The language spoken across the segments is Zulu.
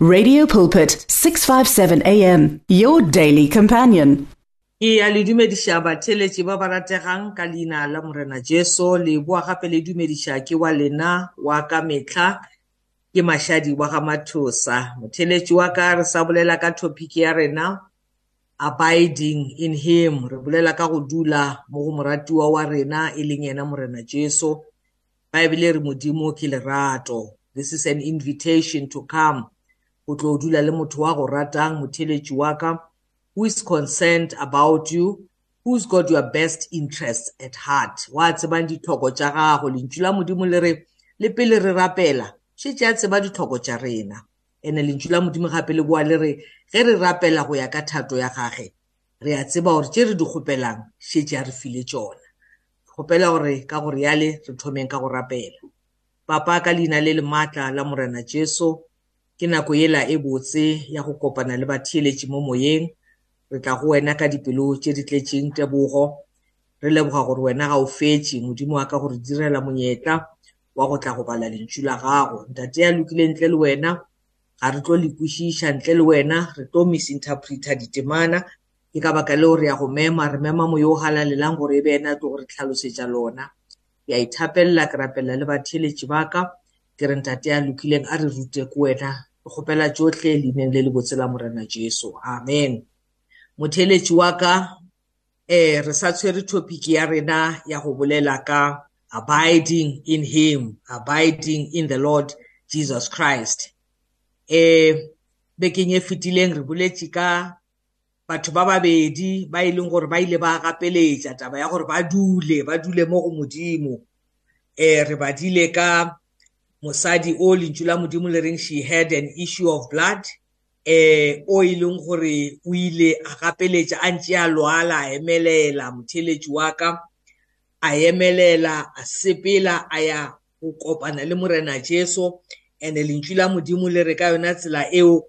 Radio Pulpit 657 AM your daily companion. Ke a le dumedisha batheletši ba ba rategang ka leina la Morena Jesu le boa gape le dumedisha ke wa lena wa ka metlha ke mashadi wa ga mathosa. Motheletši wa ka re sa bolela ka topic ya rena abiding in him re bolela ka go dula mo go moratiwa wa rena e leng yena Morena Jesu. Bible e re modimo ke lerato. This is an invitation to come o tlo dula le motho wa go ratang motheletši wa ka who is concerned about you who's got your best interests at heart wa tsebang ditlhoko tša gago lentšu la modimo le re le pele re rapela šetše a tseba ditlhoko tša rena ene lentšu la modimo gape le boa le re ge re rapela go ya ka thato ya gage re a tseba gore tše re di kgopelang šetše a re file tšona kgopela gore ka go riale re thomeng ka go rapela papa ka leina le le maatla la morena jesu ke nako ela e botse ya go kopana le batheeletši mo moyeng re tla go wena ka dipelo tše di tletseng tebogo re leboga gore wena ga o fetše modimo wa ka gore direla monyetla wa go tla go bala lentšu la gago ntate ya lokile ntle le wena ga re tlo le kwešiša ntle le wena re tlo misinterpreta ditemana ke ka baka leo re ya go mema re mema moyo o galalelang gore e be ena tlo gore tlhalosetša lona ke a ithapelela ke rapella le batheeletši ba ka ke re ntate ya lokileng a re rute ko wena kgopela tsotlhe leineng le le botse la morena jesu amen motheletši wa ka eh re sa tshwere topic ya rena ya go bolela ka abiding in him abiding in the lord jesus christ eh bekeng e fetileng re boletše ka batho ba babedi ba e leng gore ba ile ba gapeletša taba ya gore ba dule ba dule mo go modimo eh re badile ka mosadi o lentswe la modimo le reng she had an issue of blood eh o ileng e gore o ile a gapeletsa a ntse a lwala a emelela motheletsi wa ka a emelela a sepela a ya go kopana le morena jesu and-e lentswe la modimo le re ka yona tsela eo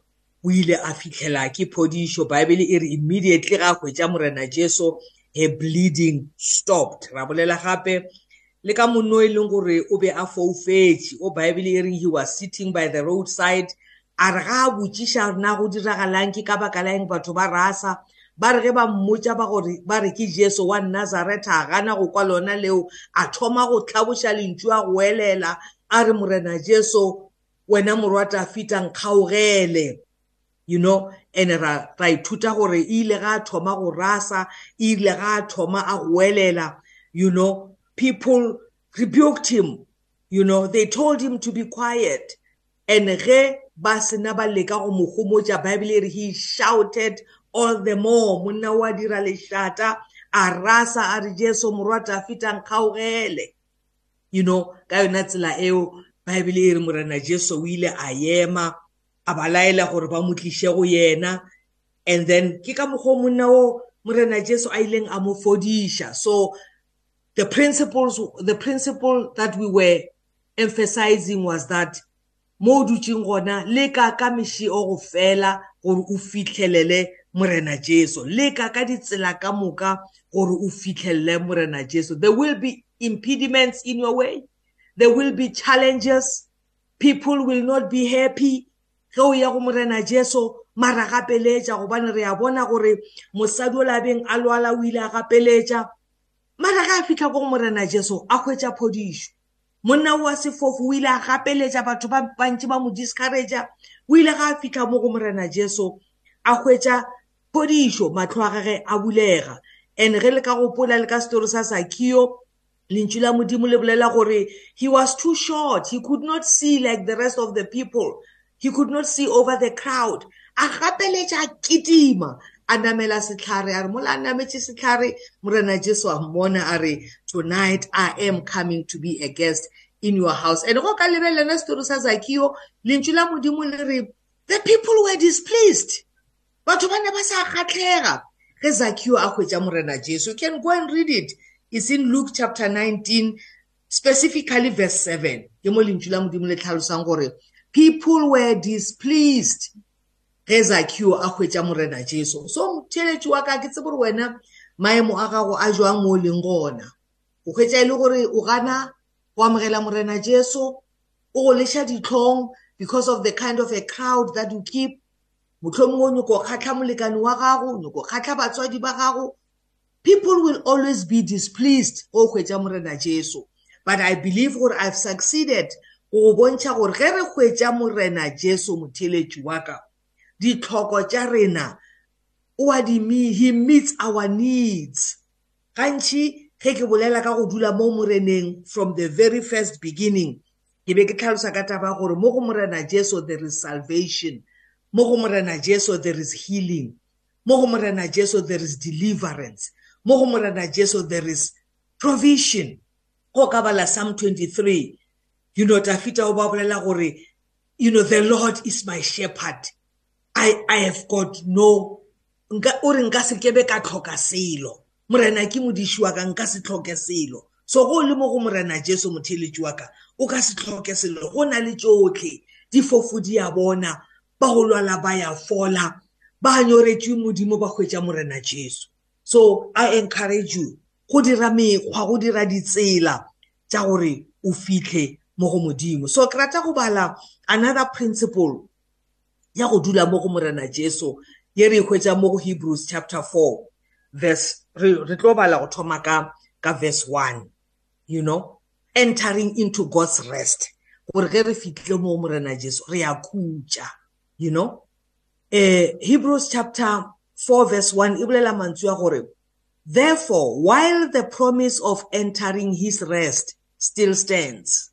o ile a fitlhela ke phodiso baebele e re immediately ga a hwetsa morena jesu her bleeding stopped ra bolela gape le ka monno e leng gore o be a foufetse o baebele e reng he was sitting by the roadside a re ga a botsiša na go diragalang ke ka baka la eng batho ba rasa ba re ge ba mmotsa ba re ke jesu wa nazareta a gana go kwa lona leo a thoma go tlhaboša lentšu a go elela a re morena jesu wena morwata fita nkgaogele you know and ra, ra ithuta gore e ile ga a thoma go rasa e ile ga a thoma a go elela you know people rebuked him. You know, they told him to be quiet. And e he shouted all the more. Monna wa dira leshata, arasa ari Jesu morwata fitang khaogele. You know, ka yona tsela eo Bible e re morana Jesu o ile a ema a ba laela gore ba motlise go yena and then ke ka mokgwa monna o morena jesu a ileng a mo fodisha so the principles the principle that we were emphasizing was that mo dutseng gona leka ka meši o go fela gore o fitlhelele morena jesu leka ka ditsela ka moka gore o fitlhelele morena jesu there will be impediments in your way there will be challenges people will not be happy ge o ya go morena jesu mara gapeletša gobane re a bona gore mosadi o labeng a lwala o ile a gapeletša mara ga a fitlha ko morena jeso a hwetsa phodišo monna wa sefofu o ile a gapeletsa batho ba bantsi ba mo discouragea o ile ga a fitlha mo go morena jeso a hwetsa phodišo matlho a gage a bulega and ge le ka gopola le ka setori sa sakio lentswe la modimo le bolela gore he was too short he could not see like the rest of the people he could not see over the crowd a gapeletša kitima a namela setlhare a re mola a nametše setlhare morena jesu a mmona a re tonight i am coming to be a guest in your house and go ka lebelelana setori sa zakio lentswe la modimo le re the people were displeased batho ba ne ba sa kgatlhega ge zakio a hwetša morena jesu you can go and read it it's in luke chapter 19 specifically verse 7 ke mo lentswe la modimo le tlhalosang gore people were displeased ge zakio a hwetša morena jesu so theletši wa ka ke tse gore wena maemo a gago a jwang mo o leng gona o hwetša e le gore o gana go amogela morena jesu o go leša ditlhong because of the kind of a crowd that you keep motlhomong o nyoko kgatlha molekane wa gago nyoko kgatlha batswadi ba gago people will always be displeased go hwetša morena jesu but i believe gore i've succeeded go go bontšha gore ge re hwetša morena jesu motheletši wa ka ditlhoko tša rena o a di he meets our needs gantši ge ke bolela ka go dula mo moreneng from the very first beginning ke be ke tlhalosa ka taba gore mo go morena jesu there is salvation mo go morena jesu there is healing mo go morena jesu there is deliverance mo go morena jesu there is provision go ka bala psalm 23 you know tafita o ba bolela gore you know the lord is my shepherd I, I have got no nka o re nka se kebe ka tlhoka selo morena ke modiši wa ka nka se tlhoke selo so go le mo go morena jesu motheletši wa ka o ka se tlhoke selo go na le tsotlhe difofu di a bona ba go lwala ba ya fola ba nyoretšwe modimo ba hwetša morena jesu so i encourage you go dira mekgwa go dira ditsela tša gore o fitlhe mo go modimo so ke rata go bala another principle ya go dula mo go morena jesu ye re e hwetsa mo go hebrews chapter 4 verse re tlo bala go thoma ka ka verse 1 you know entering into god's rest gore ge re fitlile mo morena jesu re ya khutša you know eh hebrews chapter 4 verse 1 e bolela mantswe a gore Therefore, while the promise of entering his rest still stands,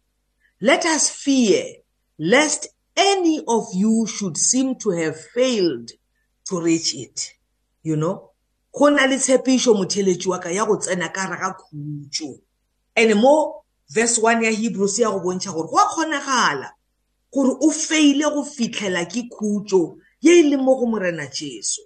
let us fear lest any of you should seem to have failed to reach it you know go na le tshepišo motheletši wa ka ya go tsena ka gare ga khutšo and mo verse one ya hebrews ya go bontšha gore go a kgonagala gore o feile go fitlhela ke khutšo ye e leng mo go morena jesu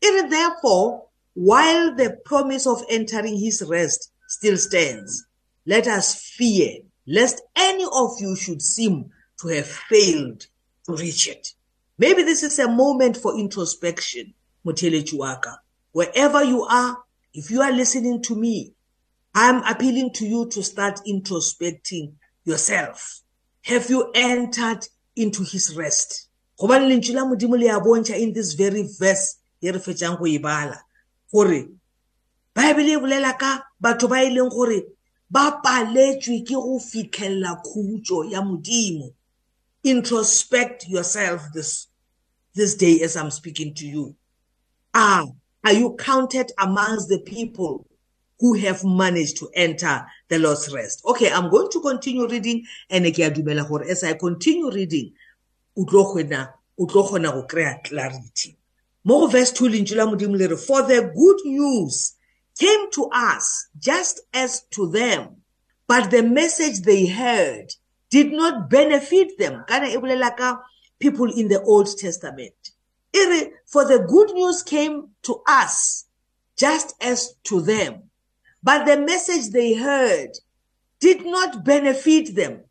e re therefore while the promise of entering his rest still stands let us fear lest any of you should seem to have failed Richard. Maybe this is a moment for introspection, Mutelechi Waka. Wherever you are, if you are listening to me, I'm appealing to you to start introspecting yourself. Have you entered into his rest? Gobane lentswe la modimo le ya bontsha in this very verse ye re fetsang go e bala gore Bible e bolela ka batho ba ileng e gore ba paletswe ke go fitlhella khutso ya modimo. introspect yourself this this day as I'm speaking to you. Ah, are you counted amongst the people who have managed to enter the Lord's rest? Okay, I'm going to continue reading and ke a dumela gore as I continue reading o tlo gona o tlo gona go create clarity. Mo verse 2 lentjwe la modimo le re for the good news came to us just as to them but the message they heard did not benefit them kana e bolela ka people in the old testament e re for the good news came to us just as to them but the message they heard did not benefit them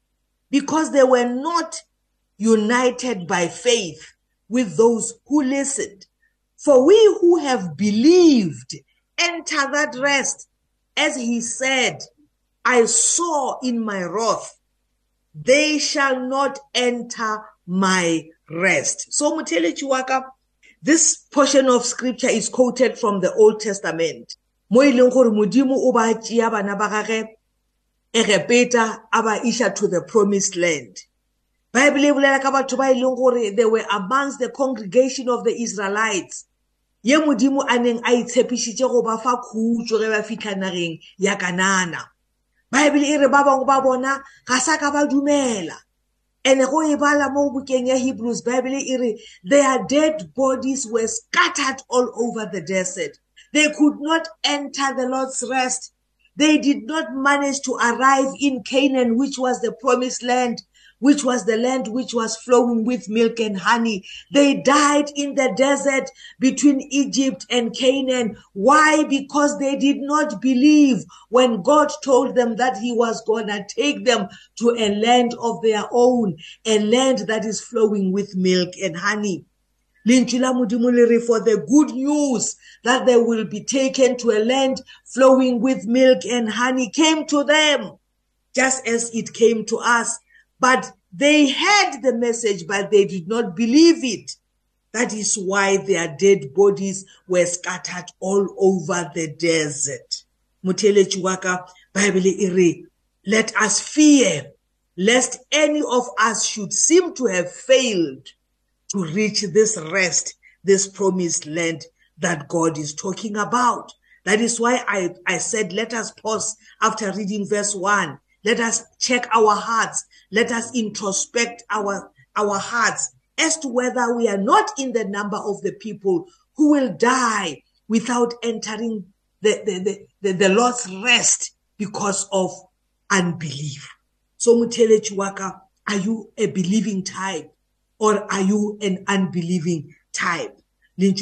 because they were not united by faith with those who listened. For we who have believed enter that rest, as he said, I saw in my wrath they shall not enter my rest. So Mutelechi Waka, this portion of scripture is quoted from the Old Testament. Mo e leng gore Modimo o ba tsia bana ba gagwe e repeta a ba isha to the promised land. Bible e bolela ka batho ba e leng gore they were amongst the congregation of the Israelites. Ye Modimo a neng a itshepisitse go ba fa khutso ge ba fitlha nageng ya Kanana. baebele e re ba bangwe ba bona ga sa ka ba dumela and go e bala mo bukeng ya hebrews bible e re their dead bodies were scattered all over the desert they could not enter the lord's rest they did not manage to arrive in canaan which was the promised land which was the land which was flowing with milk and honey. They died in the desert between Egypt and Canaan. Why? Because they did not believe when God told them that he was going to take them to a land of their own, a land that is flowing with milk and honey. Linchila Mudimuliri for the good news that they will be taken to a land flowing with milk and honey came to them just as it came to us But they heard the message, but they did not believe it. That is why their dead bodies were scattered all over the desert. Motheletši wa ka Bible e re, let us fear lest any of us should seem to have failed to reach this rest, this promised land that God is talking about. That is why I, I said, let us pause after reading verse 1 Let us check our hearts. Let us introspect our, our hearts as to whether we are not in the number of the people who will die without entering the, the, the, the, the Lord's rest because of unbelief. So Mutelechi Waka, are you a believing type or are you an unbelieving type? The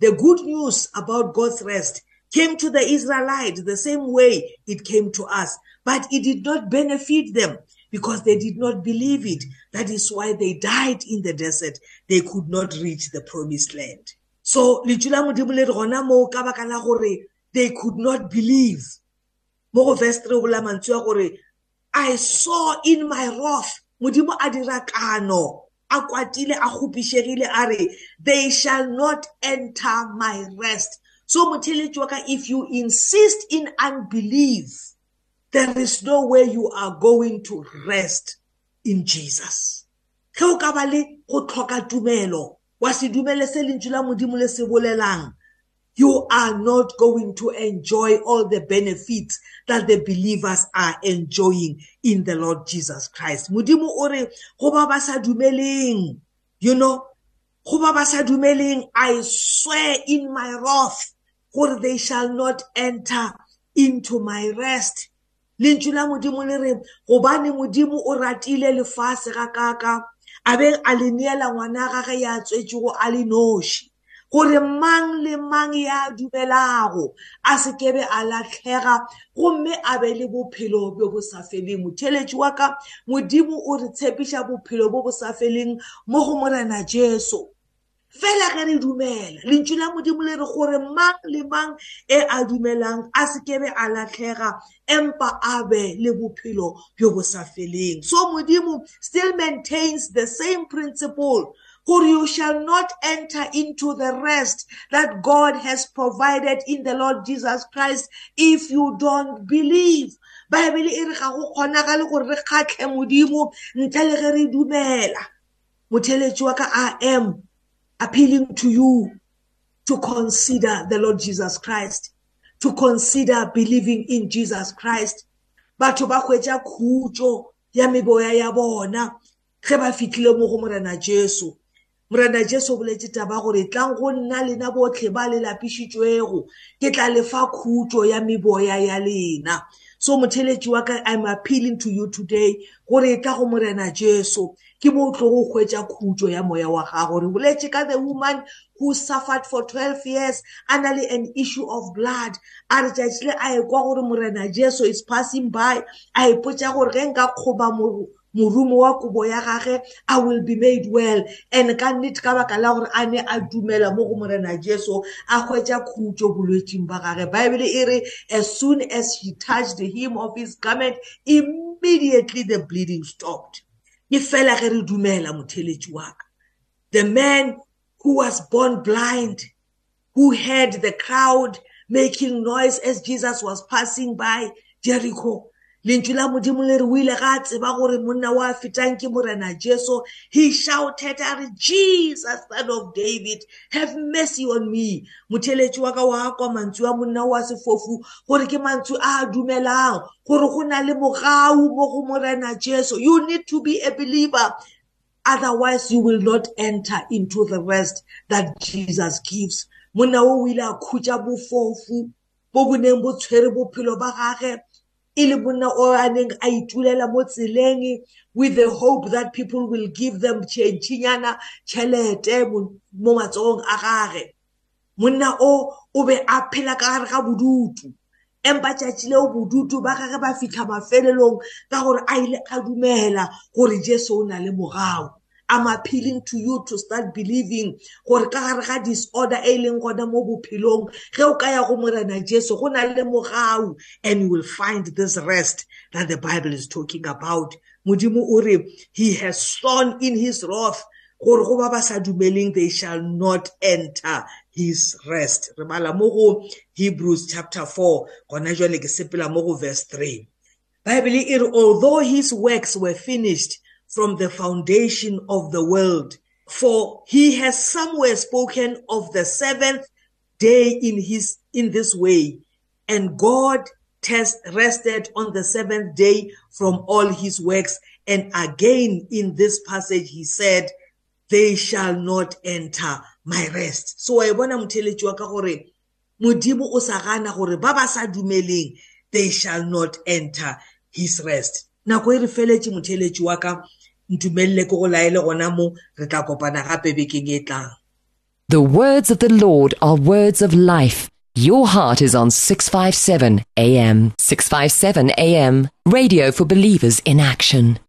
good news about God's rest came to the Israelites the same way it came to us. but it did not benefit them because they did not believe it. That is why they died in the desert. They could not reach the promised land. So, Lichula Mudimule Rona mo kabakala gore, they could not believe. Mo verse 3 go la mantswa gore, I saw in my wrath, Mudimo adira kano, a kwatile a gopišegile a re they shall not enter my rest so motheletsi wa ka if you insist in unbelief there is no way you are going to rest in Jesus ge o ka ba le go tlhoka tumelo wa se dumele se lentswe la modimo le se bolelang you are not going to enjoy all the benefits that the believers are enjoying in the Lord Jesus Christ. Modimo o re go ba ba sa dumeleng, you know, go ba ba sa dumeleng, I swear in my wrath, gore they shall not enter into my rest. lentswe la modimo le re gobane modimo o ratile lefase ga kaka a be a le neela ngwana gage ya tswetsego a le noši gore mang le mang ya dumelago a sekebe a latlhega gomme a be le bophelo bo bo sa feleng motheletši wa ka modimo o re tshepiša bophelo bo bo sa feleng mo go morena jesu fela ge re dumela lentšu la modimo le re gore mang le mang e a dumelang a sekebe a latlhega empa a be le bophelo bjo bo sa feleng so modimo still maintains the same principle for you shall not enter into the rest that God has provided in the Lord Jesus Christ if you don't believe. Bible e re ga go kgonagale gore re kgatlhe modimo ntle le ge re dumela. Motheletši wa ka I am appealing to you to consider the Lord Jesus Christ, to consider believing in Jesus Christ. Batho ba hwetja khutjo ya meboya ya bona ge ba fitlile mo go morena Jesu. Morena Jesu o boletse taba gore tlang go nna lena botlhe ba le lapišitšwego ke tla lefa khutjo ya meboya ya lena. So motheletši wa ka I'm appealing to you today gore e tla go morena Jesu. ke mo tlo go hwetša khutšo ya moya wa gago re boletše ka the woman who suffered for 12 years a na le an issue of blood a re tšatši le a ekwa gore morena jesu is passing by a ipotša e gore ge nka kgoba morumo wa kobo ya gage i will be made well and ka nnete ka baka la gore a ne a dumela mo go morena jesu a hwetša khutso bolwetsing ba gage baebele e re as soon as he touched the hem of his garment immediately the bleeding stopped ke fela ge re dumela motheletši wa ka the man who was born blind who heard the crowd making noise as jesus was passing by jericho Lentswe la Modimo le re o ile ga a tseba gore monna wa a fetang ke morena Jesu. He shouted a re Jesus son of David have mercy on me. Motheletsi wa ka wa kwa mantswe a monna wa sefofu gore ke mantswe a a dumelang gore go na le mogau mo go morena Jesu. You need to be a believer. Otherwise, you will not enter into the rest that Jesus gives. Monna o ile a khutsa bofofu bo bo neng bo tshwere bophelo ba gagwe e le monna o a neng a itulela mo tseleng with the hope that people will give them tšhentšhinyana tšhelete mo matsogong a gage monna o o be a phela ka gare ga bodutu empa tšatši leo bodutu ba gage ba fitlha mafelelong ka gore a ile a dumela gore jesu o na le mogao I'm appealing to you to start believing gore ka gare ga disorder e leng gona mo bophelong ge o ka ya go morena Jesu go na le mogau and you will find this rest that the Bible is talking about modimo o re he has sown in his wrath gore go ba ba sa dumeleng they shall not enter his rest re bala mo go Hebrews chapter 4 gona jwale ke sepela mo go verse 3 Bible e re although his works were finished from the foundation of the world. For he has somewhere spoken of the seventh day in his, in this way. And God test rested on the seventh day from all his works. And again in this passage, he said, they shall not enter my rest. So I bona motheletsi wa ka gore modimo o sa gana gore ba ba sa dumeleng they shall not enter his rest. Nako e re feletse motheletsi wa ka ntumelle ke go laele gona mo re tla kopana gape bekeng e tlang The words of the Lord are words of life. Your heart is on 657 AM. 657 AM. Radio for believers in action.